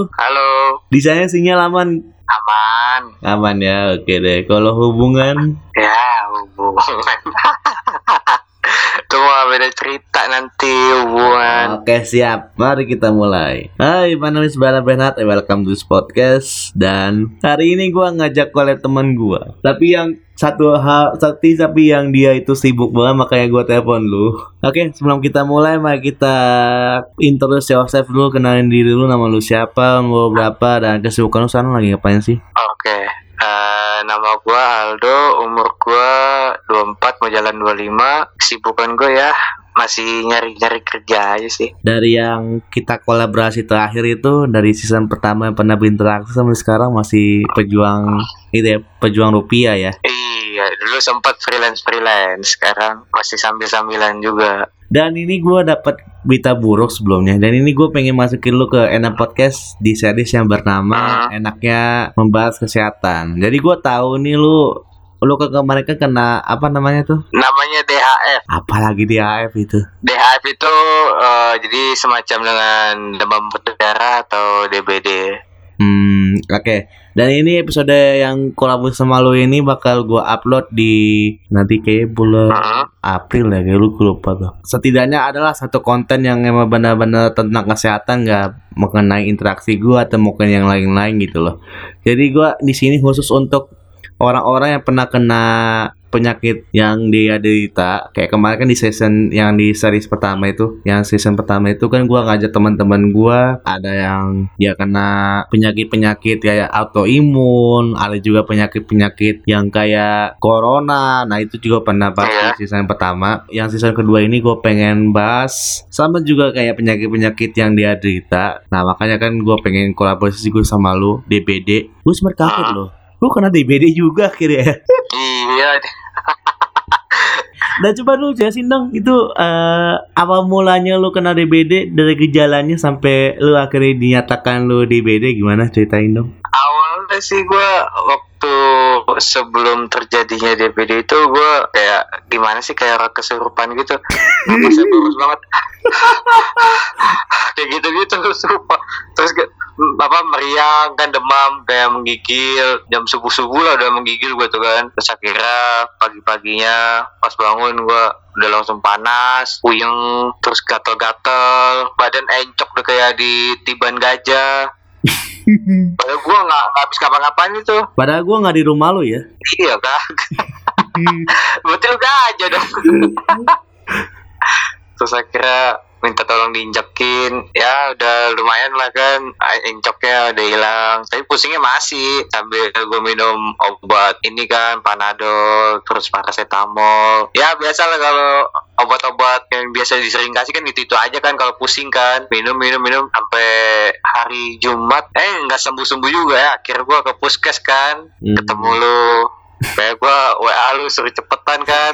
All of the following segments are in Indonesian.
Halo. Halo, Di sana sinyal aman. aman. Aman ya, oke deh. Kalau hubungan, Ya, hubungan. Itu mah beda hubungan. oke siap. Mari kita mulai. Hai, my name is Bala Benat and welcome to this podcast. Dan hari ini gua ngajak oleh teman gua. Tapi yang satu hal, tapi tapi yang dia itu sibuk banget makanya gua telepon lu. Oke, sebelum kita mulai, mari kita introduce yourself dulu, kenalin diri lu, nama lu siapa, umur berapa, dan kesibukan lu sekarang lagi ngapain sih? Oke. eh, nama gua Aldo, umur gua 24 mau jalan 25. Kesibukan gua ya masih nyari-nyari kerja aja sih. dari yang kita kolaborasi terakhir itu dari season pertama yang pernah berinteraksi sampai sekarang masih pejuang itu ya pejuang rupiah ya? Iya, dulu sempat freelance-freelance, sekarang masih sambil-sambilan juga. dan ini gue dapat berita buruk sebelumnya. Dan ini gue pengen masukin lu ke enak podcast di series yang bernama enaknya membahas kesehatan. Jadi gue tahu nih lu lu ke kan kena apa namanya tuh Namanya DHF. apalagi di AF itu DHF itu eh, jadi semacam dengan demam berdarah atau DBD. Hmm, oke. Dan ini episode yang kolaborasi sama lo ini bakal gua upload di nanti kayak bulan Heeh. April ya, kayak lu lupa tuh. Setidaknya adalah satu konten yang emang benar-benar tentang kesehatan nggak mengenai interaksi gua atau mungkin yang lain-lain gitu loh. Jadi gua di sini khusus untuk orang-orang yang pernah kena penyakit yang dia derita kayak kemarin kan di season yang di series pertama itu yang season pertama itu kan gua ngajak teman-teman gua ada yang dia kena penyakit-penyakit kayak autoimun ada juga penyakit-penyakit yang kayak corona. Nah itu juga pernah bahas Iya. di season pertama. Yang season kedua ini gue pengen bahas sama juga kayak penyakit-penyakit yang dia derita. Nah makanya kan gue pengen kolaborasi gue sama lu DBD gue sempat kaget Ah. loh lu kena DBD juga akhirnya Iya, Nah coba lu jelasin dong itu eh, apa mulanya lu kena DBD dari gejalanya sampai lu akhirnya dinyatakan lu DBD gimana ceritain dong? awalnya sih gua waktu sebelum terjadinya DBD itu gua kayak gimana sih kayak orang kesurupan gitu. Napasnya bagus banget. kayak gitu-gitu sumpah. Apa meriang kan demam kayak menggigil jam subuh subuh lah udah menggigil gue tuh kan terus akhirnya pagi-paginya pas bangun gua udah langsung panas puyeng terus gatel-gatel badan encok udah kayak di tiban gajah Padahal gue nggak habis kapan-kapan itu. Padahal gua nggak di rumah lu ya. Iya. Berarti lu aja dong. Terus akhirnya minta tolong diinjekin. Ya udah lumayan lah kan. Ah, encoknya udah hilang. Tapi pusingnya masih. Sambil gue minum obat ini kan panadol terus paracetamol. Ya biasa lah kalau obat-obat yang biasa disering kasih kan itu itu aja kan kalau pusing kan. Minum minum minum sampai hari Jumat. Eh nggak sembuh sembuh juga ya. Akhirnya gue ke puskes kan. Hmm. ketemu lu. Kayak gua WA lu suruh cepetan kan.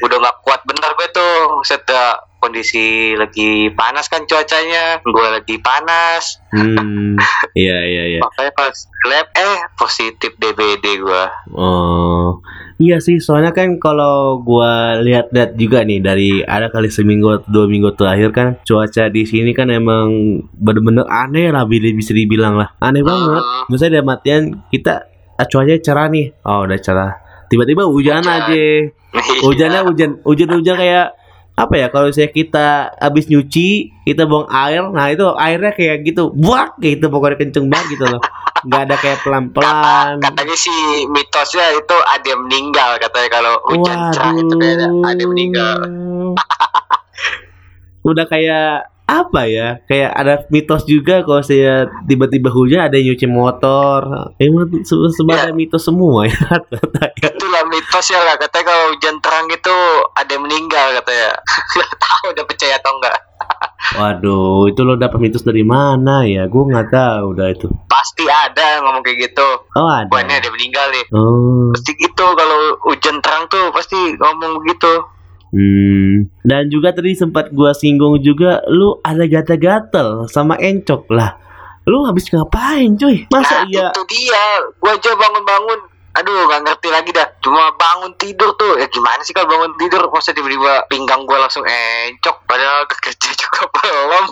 Udah gak kuat. Bener gue tuh. Setelah kondisi lagi panas kan cuacanya gue lagi panas Hmm, iya iya iya. makanya pas lab eh positif DBD gua Oh, iya sih. Soalnya kan kalau gua lihat-lihat juga nih dari ada kali seminggu atau dua minggu terakhir kan cuaca di sini kan emang bener-bener aneh lah bisa dibilang lah. Aneh banget. Hmm. Misalnya dalam artian kita ah, cuacanya cerah nih. Oh, udah cerah. Tiba-tiba hujan, Hujan. aja. Iya. Hujannya hujan hujan-hujan kayak apa ya kalau saya kita habis nyuci kita buang air nah itu airnya kayak gitu buak kayak gitu pokoknya kenceng banget gitu loh. Nggak ada kayak pelan-pelan. Katanya sih mitosnya itu ada yang meninggal katanya kalau hujan cerah itu kayak ada, ada yang meninggal. Udah kayak apa ya? Kayak ada mitos juga kalau saya tiba-tiba hujan ada yang nyuci motor. Emang se- sebenarnya mitos semua ya. katanya. itulah mitosnya lah katanya kalau hujan terang itu ada yang meninggal katanya nggak tahu udah percaya atau enggak Waduh, itu lo dapat mitos dari mana ya? Gue nggak tahu udah itu. pasti ada ngomong kayak gitu Oh ada. ada yang meninggal nih Oh, pasti gitu kalau hujan terang tuh pasti ngomong begitu hmm. Dan juga tadi sempat gua singgung juga, lu ada gatal-gatal sama encok lah. Lu habis ngapain, cuy? Masa nah iya? itu dia gua aja bangun-bangun aduh nggak ngerti lagi dah cuma bangun tidur tuh ya gimana sih kalau bangun tidur masa tiba-tiba pinggang gua langsung encok padahal kerja juga belum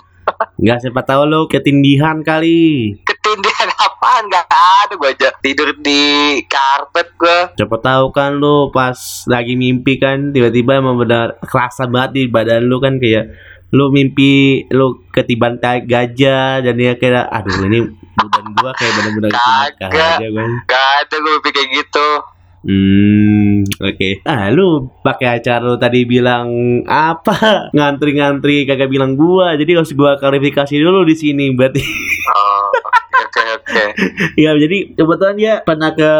Nggak siapa tahu lu ketindihan kali. Ketindihan apaan? Gak ada gue aja tidur di karpet gue. Siapa tahu kan lu pas lagi mimpi kan tiba-tiba emang benar kerasa banget di badan lu kan kayak lu mimpi lu ketiban gajah dan dia kayak aduh ini badan gua kayak benar-benar Kagak. aja kan. Gak ada gue mimpi kayak gitu. Hmm, oke. Ah, lu pakai acara lu tadi bilang apa? Ngantri-ngantri kagak bilang gua. Jadi harus gua klarifikasi dulu di sini berarti. Oh, oke oke. ya, jadi kebetulan dia pernah ke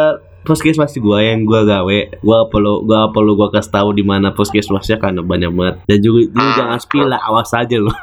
puskesmas gua yang gua gawe. Gua perlu gua perlu gua kasih tahu di mana puskesmasnya karena banyak banget. Dan juga lu Hmm. jangan spill lah, awas aja lu.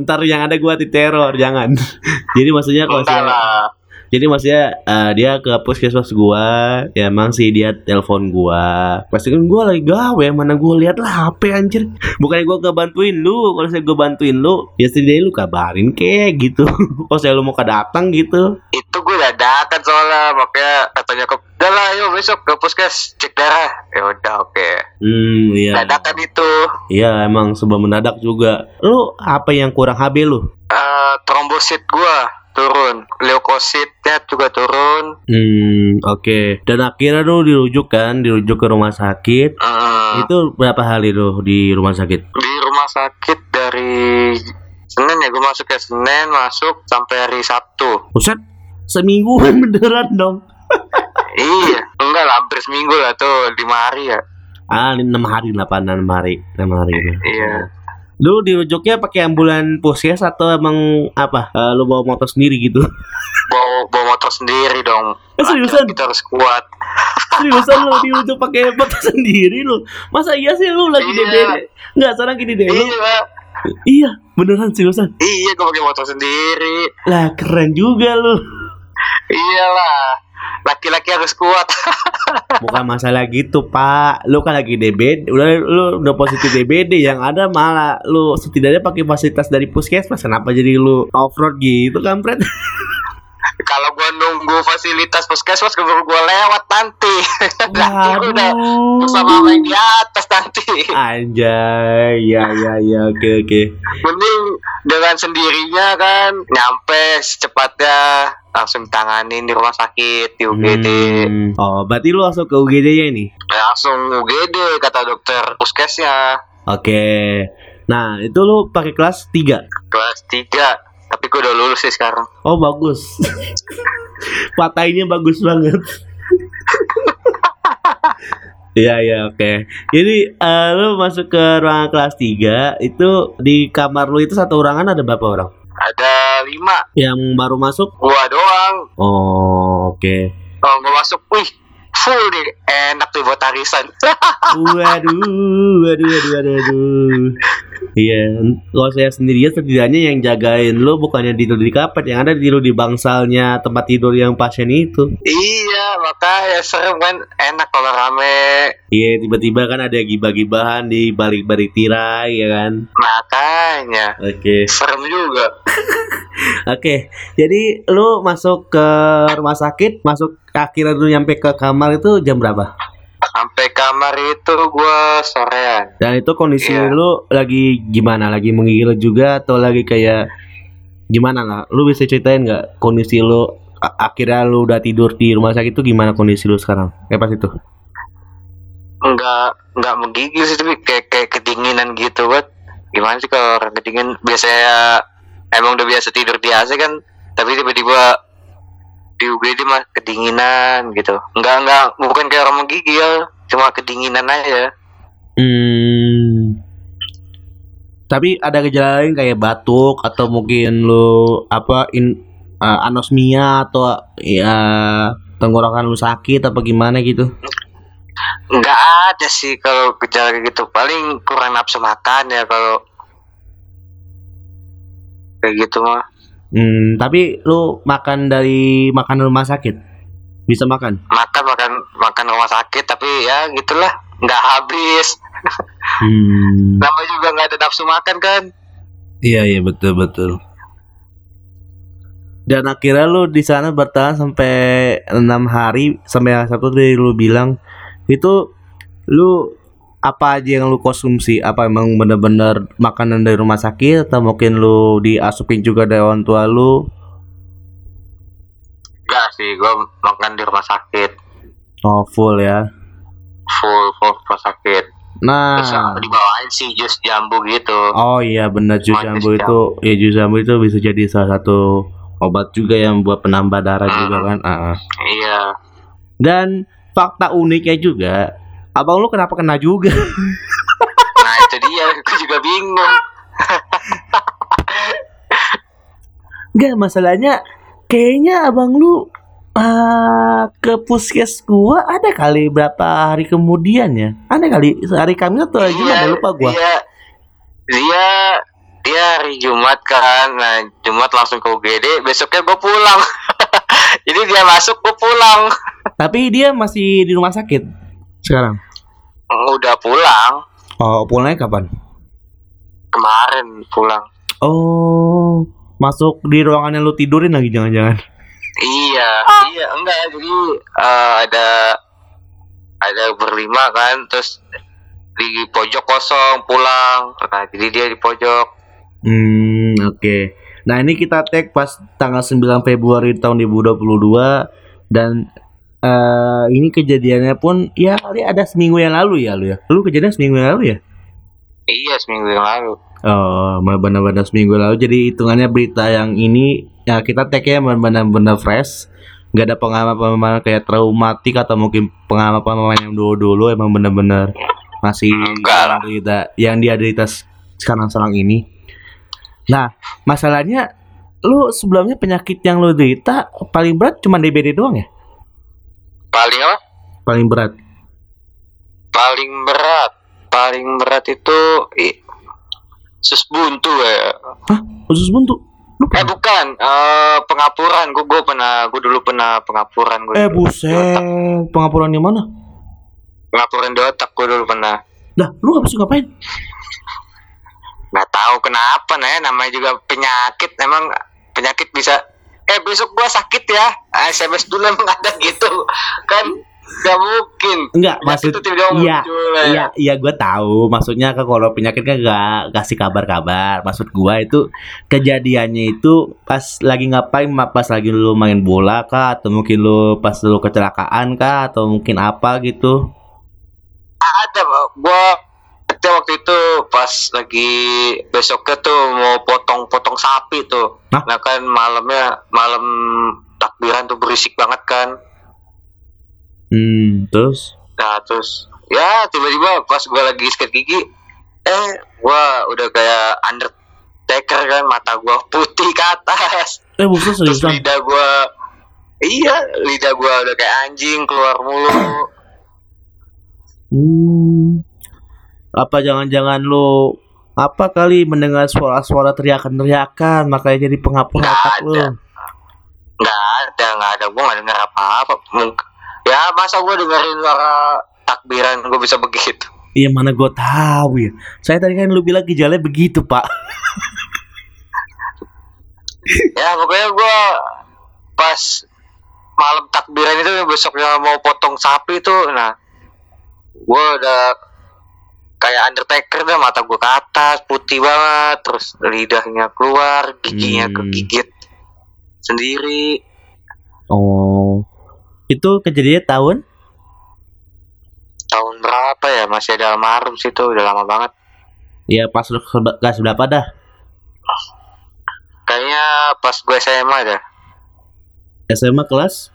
Ntar yang ada gua diteror, jangan. jadi maksudnya kalau lah. Jadi maksudnya eh, dia ke puskesmas gua, ya emang sih dia telepon gua. Pasti kan gua lagi gawe, mana gua lihat lah HP anjir. Bukannya gua kebantuin lu, kalau saya gua bantuin lu, ya setidaknya lu kabarin kayak gitu. kalau saya lu mau kedatang gitu. Itu gue dadakan soalnya makanya katanya ke udah lah yuk besok ke puskes cek darah ya udah oke Hmm, iya. dadakan itu Iya, emang sebab mendadak juga. Lu apa yang kurang HB lu? eh trombosit gua turun leukositnya juga turun Hmm, oke. Dan akhirnya lu dirujuk kan, dirujuk ke rumah sakit. Hmm, Itu berapa hari lu di rumah sakit? di rumah sakit dari Senin ya gue masuk ya Senin masuk sampai hari Sabtu Buset, seminggu beneran dong. iya enggak lah hampir seminggu lah tuh lima hari ya Ah, enam hari, delapan enam hari, enam hari. iya Lu dirujuknya pakai ambulan puskes atau emang apa? Eh, lu bawa motor sendiri gitu? bawa bawa motor sendiri dong Eh, seriusan? kita harus kuat Seriusan lu dirujuk pakai motor sendiri lu? Masa iya sih lu lagi Iya. DBD? Enggak, sekarang gini deh lu. iya Iya, beneran seriusan. iya gue pakai motor sendiri Lah, keren juga lu. iyalah laki-laki harus kuat Bukan masalah gitu, Pak. Lu kan lagi DBD, udah lu udah positif DBD yang ada malah lu setidaknya pakai fasilitas dari puskesmas. Kenapa jadi lu off-road gitu kan, Fred? kalau gua nunggu fasilitas puskesmas keburu gua lewat nanti nanti gua udah bersama sama yang di atas nanti Anjay, ya ya ya, oke oke. mending dengan sendirinya kan nyampe secepatnya langsung tanganin di rumah sakit di UGD Hmm. Oh, berarti lu langsung ke UGD ya ini? langsung UGD kata dokter puskesnya Oke. Nah, itu lu pakai kelas 3. kelas 3 tapi gua udah lulus sih sekarang Oh, bagus. Patainya bagus banget. Iya, iya, oke. Jadi, eh, lu masuk ke ruangan kelas 3, itu di kamar lu itu satu ruangan ada berapa orang? Ada lima Yang baru masuk? gua doang Oh, oke. kalau gua masuk wih full nih enak tuh buat arisan Waduh, waduh, waduh, waduh, waduh. Iya, kalau saya sendirian setidaknya yang jagain lo bukannya tidur di kapet, yang ada tidur di bangsalnya tempat tidur yang pasien itu. Iya, makanya serem kan enak kalau rame. Iya, tiba-tiba kan ada gibah-gibahan di balik-balik tirai, ya kan? Makanya Oke, serem juga. oke. Jadi lo masuk ke rumah sakit, masuk akhirnya lu nyampe ke kamar itu jam berapa? Sampai kamar itu gua sorean. Dan itu kondisi Iya. lu lagi gimana? Lagi menggigil juga atau lagi kayak gimana lah? Lu bisa ceritain nggak kondisi lu akhirnya lu udah tidur di rumah sakit itu gimana kondisi lu sekarang? Kayak pas itu. Enggak enggak menggigil sih tapi kayak kayak kedinginan gitu buat. Gimana sih kalau orang kedinginan biasanya emang udah biasa tidur di AC kan, tapi tiba-tiba di UGD mah kedinginan gitu. Enggak enggak bukan kayak orang menggigil, cuma kedinginan aja. Hmm. Tapi ada gejala lain kayak batuk atau mungkin lu apa in uh, anosmia atau ya tenggorokan lu sakit apa gimana gitu? Enggak ada sih kalau gejala gitu. Paling kurang nafsu makan ya kalau kayak gitu mah. Hmm, tapi lu makan dari makan rumah sakit? Bisa makan? Makan makan makan rumah sakit tapi ya gitulah nggak habis. Hmm. Nama juga nggak ada nafsu makan kan. Iya iya betul betul. Dan akhirnya lu di sana bertahan sampai enam hari sampai satu dari lu bilang itu lu apa aja yang lu konsumsi? Apa emang bener-bener makanan dari rumah sakit atau mungkin lu diasupin juga dari orang tua lu? Enggak sih, gue makan di rumah sakit. Oh, full ya. Full, full rumah sakit. Nah, Terus dibawain sih jus jambu gitu. oh iya bener jus Oh, jambu jus itu, ya jus jambu itu bisa jadi salah satu obat juga yang buat penambah darah Hmm. juga kan. Ah, ah. Iya. Dan fakta uniknya juga, abang lu kenapa kena juga? Nah itu dia, gue juga bingung. Enggak, masalahnya kayaknya abang lu ah, ke puskes gua ada kali berapa hari kemudian ya? Ada kali sehari kami atau hari Jumat ya lupa gua. Dia, dia, dia hari Jumat kan. Nah Jumat langsung ke UGD. Besoknya gue pulang. Jadi dia masuk, gue pulang. Tapi dia masih di rumah sakit sekarang. Udah pulang. Oh, pulangnya kapan? Kemarin pulang. Oh, masuk di ruangan yang lu tidurin lagi jangan-jangan. Iya, iya enggak. Jadi eh, ada ada berlima kan. Terus di pojok kosong pulang. Nah jadi dia di pojok. Hmm, oke. Nah, ini kita tag pas tanggal 9 Februari tahun 2022 dan eh ini kejadiannya pun ya kali ada seminggu yang lalu ya lu ya. Lu kejadian seminggu yang lalu ya? Iya seminggu yang lalu. Oh, benar-benar seminggu lalu. Jadi hitungannya berita yang ini ya kita tag ya benar-benar fresh. Nggak ada pengalaman-pengalaman kayak traumatik atau mungkin pengalaman-pengalaman yang dulu-dulu emang benar-benar masih Enggak lah. yang dia derita sekarang-sekarang ini. Nah, masalahnya lu sebelumnya penyakit yang lu derita paling berat cuma DBD doang ya? Paling apa? Paling berat. Paling berat. Paling berat itu i- sus buntu ya. Khusus buntu. Lu Eh bukan, eh pengapuran. Gue gue pernah, gue dulu pernah pengapuran. Gua Eh buset, pengapuran di mana? Pengapuran di otak gue dulu pernah. Dah, lu sih ngapain? Nggak tahu kenapa nih, namanya juga penyakit. Emang penyakit bisa. Eh besok gua sakit ya. Ah, SMS dulu emang ada gitu kan? Gak mungkin. Enggak, maksud itu tiba-tiba iya, muncul, ya. Iya, iya gue tahu. Maksudnya kan kalau penyakit kan gak kasih kabar-kabar. Maksud gua itu kejadiannya itu pas lagi ngapain? Pas lagi lu main bola kah? Atau mungkin lu pas lu kecelakaan kah? Atau mungkin apa gitu? ada gua itu waktu itu pas lagi besoknya tuh mau potong-potong sapi tuh Hah? nah kan malamnya malam takbiran tuh berisik banget kan Hmm, terus? nah terus ya tiba-tiba pas gua lagi sikat gigi eh gua udah kayak undertaker kan mata gua putih ke atas Eh, terus seriusan? lidah gua iya lidah gua udah kayak anjing keluar mulu Hmm. Apa jangan-jangan lu apa kali mendengar suara-suara teriakan-teriakan makanya jadi pengapur Nggak otak lu? nggak ada nggak ada gue nggak dengar apa-apa ya masa gue dengerin suara takbiran gue bisa begitu Iya mana gue tahu ya. Saya tadi kan lu bilang gejalanya begitu pak. ya pokoknya gue pas malam takbiran itu besoknya mau potong sapi itu nah gue udah kayak undertaker dah mata gue ke atas putih banget terus lidahnya keluar giginya Hmm. kegigit sendiri Oh, itu kejadian tahun? tahun berapa ya masih ada almarhum sih itu udah lama banget Ya pas lu ke- kelas berapa dah? kayaknya pas gue SMA dah SMA kelas?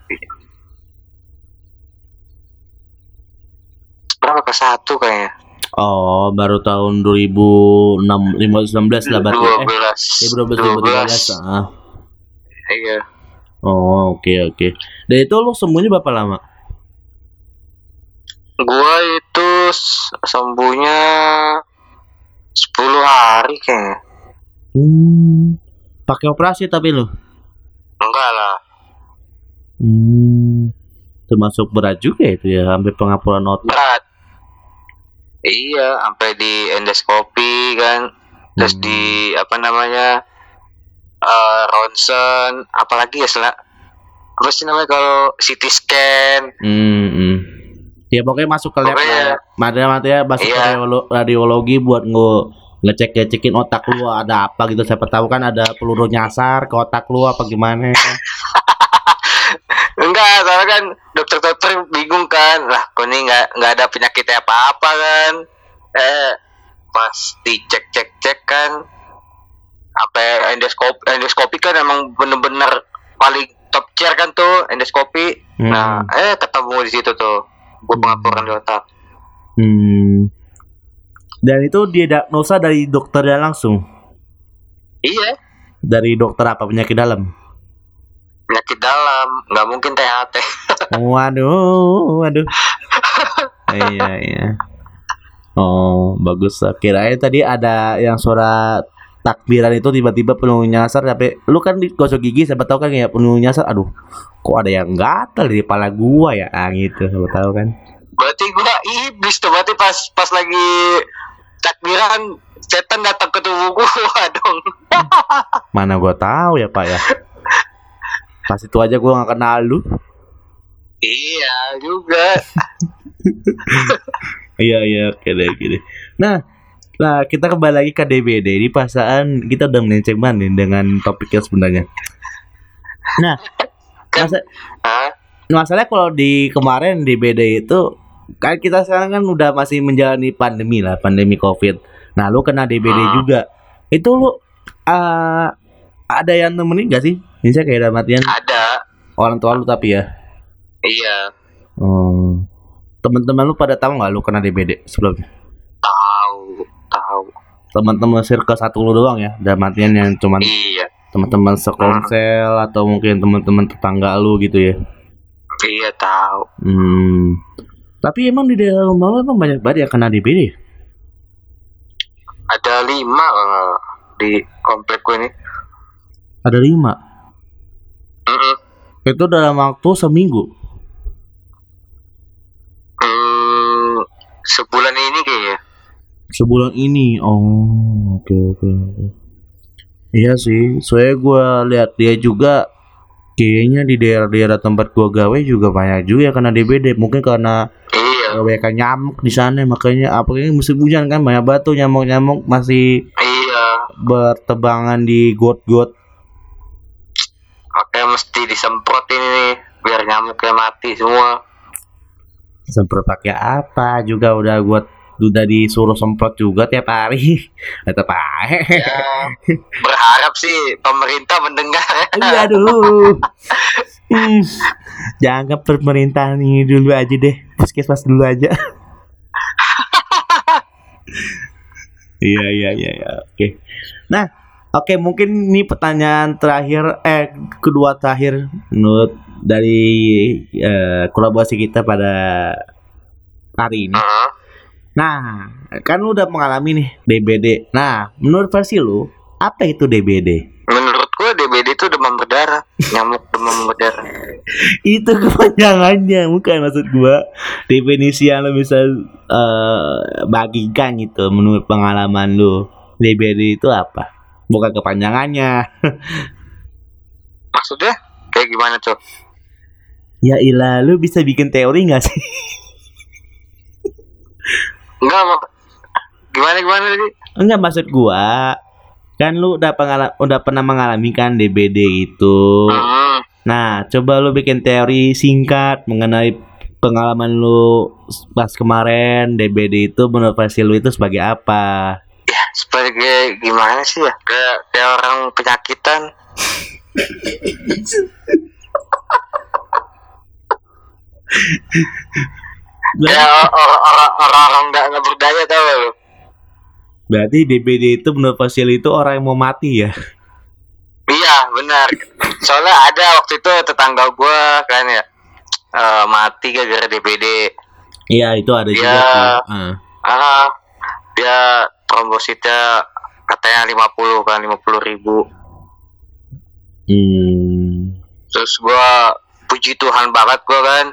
berapa ke satu kayaknya Oh, baru tahun 2006 2019 lah berarti. dua Eh, belas eh 2012 2013. Ah. iya Oh, oke oke. Dan itu lu semuanya berapa lama? gua itu sembuhnya 10 hari kayaknya Hmm. Pakai operasi tapi lu. enggak lah Hmm. Termasuk berat juga itu ya, sampai pengapuran otak. berat iya sampai di endoskopi kan terus Hmm. di apa namanya eh ronsen apalagi ya sel apa sih namanya kalau CT scan Hmm, hmm. Ya pokoknya masuk ke lab ya masuk ke Iya. radiolo- radiologi buat nge ngecek ngecekin otak lu ada apa gitu siapa tahu kan ada peluru nyasar ke otak lu apa gimana kan. Enggak, soalnya kan dokter-dokter bingung kan. Lah, kok ini nggak nggak ada penyakit apa-apa kan? Eh, pas dicek-cek-cek kan, sampai endoskopi, endoskopi kan emang bener-bener paling top chair kan tuh endoskopi. Hmm. Nah, eh ketemu di situ tuh, gue pengapuran di otak. Hmm. Dan itu dia diagnosa dari dokternya langsung. Iya, Dari dokter apa penyakit dalam? Penyakit dalam, nggak mungkin THT. Waduh, waduh. iya, iya. Oh, bagus. Kirain tadi ada yang suara takbiran itu tiba-tiba penuh nyasar tapi lu kan di gosok gigi siapa tahu kan ya penuh nyasar aduh kok ada yang gatal di kepala gua ya ah, gitu siapa tahu kan Berarti gua iblis tuh, berarti pas pas lagi takbiran setan datang ke tubuh gua dong. mana gua tahu ya pak ya pas itu aja gua nggak kenal lu Iya juga. Iya iya oke deh oke deh. Nah, nah kita kembali lagi ke DBD di pasaan kita udah melenceng banget nih dengan topiknya sebenarnya. Nah, masa, Hah? masalahnya kalau di kemarin DBD itu kan kita sekarang kan udah masih menjalani pandemi lah pandemi COVID. Nah, lu kena DBD Hmm. juga. Itu lu eh, ada yang nemenin gak sih? Misalnya kayak dalam artian Ada. orang tua lu tapi ya. Iya. Oh. Teman-teman lu pada tahu nggak lu kena DBD sebelumnya? Tahu, tahu. teman-teman circle satu lu doang ya dalam artian yang cuman Iya. teman-teman sekonsel atau mungkin teman-teman tetangga lu gitu ya Iya tahu. hmm. tapi emang di daerah rumah lu emang banyak banget yang kena DBD? Ada lima eh, di komplek gue ini. ada lima Mm-mm. itu dalam waktu seminggu Hmm, sebulan ini kayaknya. sebulan ini oh oke oke oke. iya sih soalnya gua lihat dia juga kayaknya di daerah-daerah tempat gua gawe juga banyak juga yang kena DBD mungkin karena Iya, banyak nyamuk di sana makanya apalagi musim hujan kan banyak batu nyamuk-nyamuk masih iya. bertebangan di got-got Disemprot ini nih, biar nyamuknya mati semua. semprot pakai apa? Juga udah gua udah disuruh semprot juga tiap hari. Tetap aja. Ya, berharap sih pemerintah mendengar. iya aduh. Hmm. jangan ke pemerintahan ini dulu aja deh. Puskesmas dulu aja. Iya iya iya iya. Oke. Nah oke mungkin ini pertanyaan terakhir eh kedua terakhir menurut dari eh, kolaborasi kita pada hari ini. Nah kan lu udah mengalami nih DBD nah menurut versi lu apa itu DBD Menurut gue DBD itu demam berdarah, nyamuk demam berdarah. itu kepanjangannya bukan maksud gua. Definisi yang lo bisa eh, bagikan gitu menurut pengalaman lu DBD itu apa bukan kepanjangannya Maksudnya kayak gimana tuh? ya ilah lu bisa bikin teori nggak sih Enggak. Gimana gimana tadi? enggak maksud gua kan lu udah pengala- udah pernah mengalami kan DBD itu Hmm, nah coba lu bikin teori singkat mengenai pengalaman lu pas kemarin DBD itu menurut versi lu itu sebagai apa sebagai gimana sih ya? Kayak kayak orang penyakitan. Ya orang-orang orang nggak nggak berdaya tau lu? Berarti DBD itu menurut Fasil itu orang yang mau mati ya? Iya benar. Soalnya ada waktu itu tetangga gua kan ya eh, mati gara-gara DBD. Iya itu ada juga Ya. sih. Ah. Ah, dia trombositnya katanya 50 kan 50 ribu. Hmm. Terus gua puji Tuhan banget gua kan.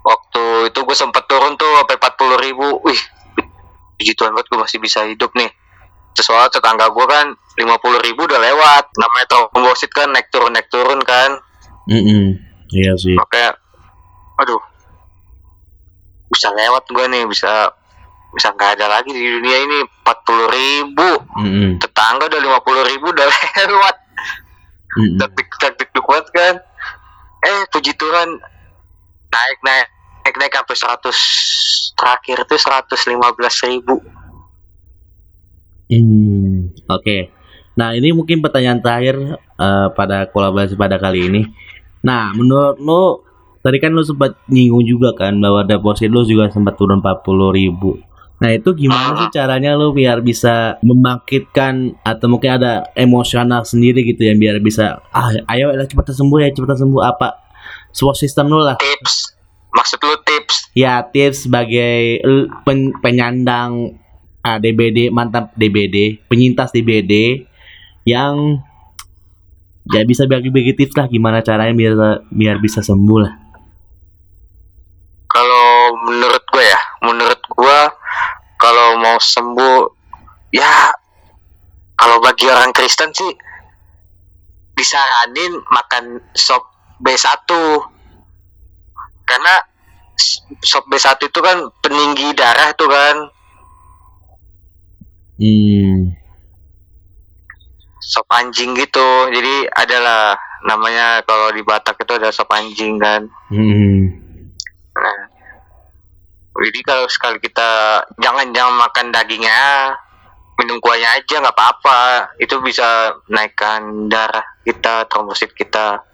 Waktu itu gue sempet turun tuh sampai 40 ribu. Wih, puji Tuhan banget gue masih bisa hidup nih. Terus soalnya tetangga gua kan 50 ribu udah lewat. Namanya trombosit kan naik turun naik turun kan. Mm-mm. Iya sih. Makanya, aduh. bisa lewat gue nih bisa bisa nggak ada lagi di dunia ini empat puluh ribu Mm-mm. tetangga udah lima puluh ribu udah lewat Mm-mm. taktik taktik kuat kan eh puji Tuhan naik naik naik naik sampai 100 terakhir tuh 115 ribu Hmm, Oke. Nah ini mungkin pertanyaan terakhir eh, pada kolaborasi pada kali ini. Nah menurut lu tadi kan lu sempat nyinggung juga kan bahwa deposit lu juga sempat turun 40 ribu. Nah itu gimana sih caranya lu biar bisa membangkitkan atau mungkin ada emosional sendiri gitu ya biar bisa ah ayo lah cepat sembuh ya cepat sembuh. Apa support system lu lah. Tips. Maksud lu tips. Ya tips sebagai pen- penyandang ah, DBD mantap DBD penyintas DBD yang ya bisa bagi-bagi tips lah gimana caranya biar biar bisa sembuh lah. Kalau menurut sembuh. Ya kalau bagi orang Kristen sih disaranin makan sop B1 karena sop B1 itu kan peninggi darah tuh kan. Hmm. Sop anjing gitu. Jadi adalah namanya kalau di Batak itu ada sop anjing kan. Hmm jadi kalau sekali kita jangan jangan makan dagingnya, minum kuahnya aja nggak apa-apa. Itu bisa naikkan darah kita, trombosit kita.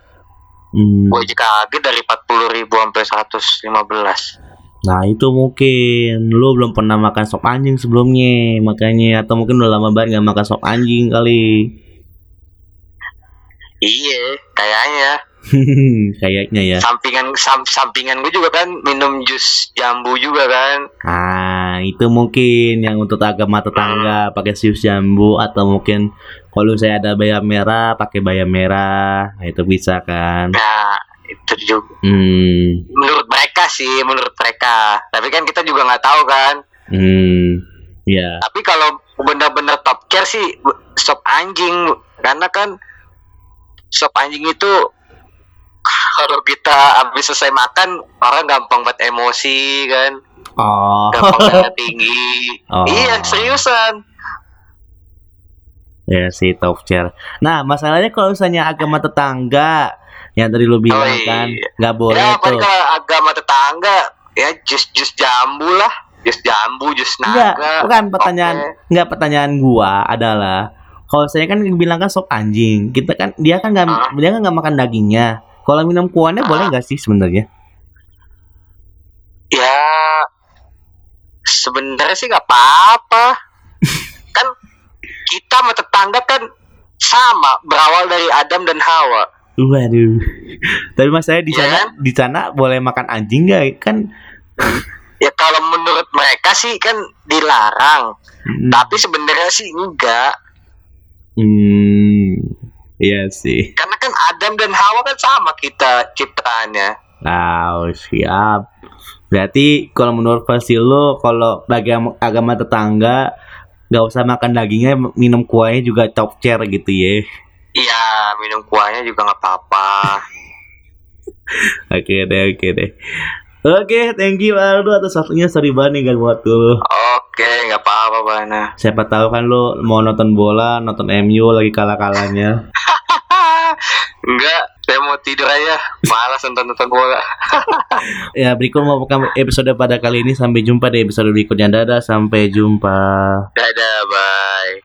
hmm. Gue aja kaget dari 40 ribu sampai 115. nah itu mungkin lu belum pernah makan sop anjing sebelumnya makanya atau mungkin udah lama banget gak makan sop anjing kali Iya, kayaknya. kayaknya ya Sampingan sam, sampingan gue juga kan minum jus jambu juga kan. Ah, itu mungkin yang untuk agama tetangga pakai sius jambu atau mungkin kalau saya ada bayam merah pakai bayam merah, nah, itu bisa kan? Nah, itu juga Hmm, menurut mereka sih, menurut mereka. Tapi kan kita juga nggak tahu kan. hmm, ya, Tapi kalau benar-benar top care sih sop anjing karena kan sop anjing itu kalau kita habis selesai makan orang gampang buat emosi kan oh, gampang tinggi Oh. iya seriusan ya sih top chair. Nah, masalahnya kalau misalnya agama tetangga yang tadi lu bilang Oh, iya. kan nggak boleh ya tuh. kalau agama tetangga ya jus jus jambu lah jus jambu jus Enggak, naga bukan pertanyaan Oke. enggak pertanyaan gua adalah kalau saya kan bilang kan sop anjing, kita kan dia kan nggak Ah. dia kan nggak makan dagingnya. Kalau minum kuahnya Ah. boleh nggak sih sebenarnya? ya sebenarnya sih nggak apa-apa kan kita sama tetangga kan sama berawal dari Adam dan Hawa Waduh. Tapi mas saya di Iya sana kan? di sana boleh makan anjing nggak? Kan ya kalau menurut mereka sih kan dilarang hmm, tapi sebenarnya sih enggak hmm, iya sih. karena kan Adam dan Hawa kan sama kita ciptaannya Oh, siap. Berarti kalau menurut versi lo kalau bagi am- agama tetangga nggak usah makan dagingnya minum kuahnya juga top chair gitu ya. iya minum kuahnya juga nggak apa-apa Oke deh, oke deh. Oke, thank you Aldo atas waktunya. Sorry banget nih gak buat lu. oke nggak apa-apa Bana Siapa tahu kan lu mau nonton bola, nonton MU lagi kalah-kalahnya. enggak saya mau tidur aja malas nonton-nonton bola Ya, berikut mau buka episode pada kali ini. Sampai jumpa di episode berikutnya. Dadah, sampai jumpa. dadah bye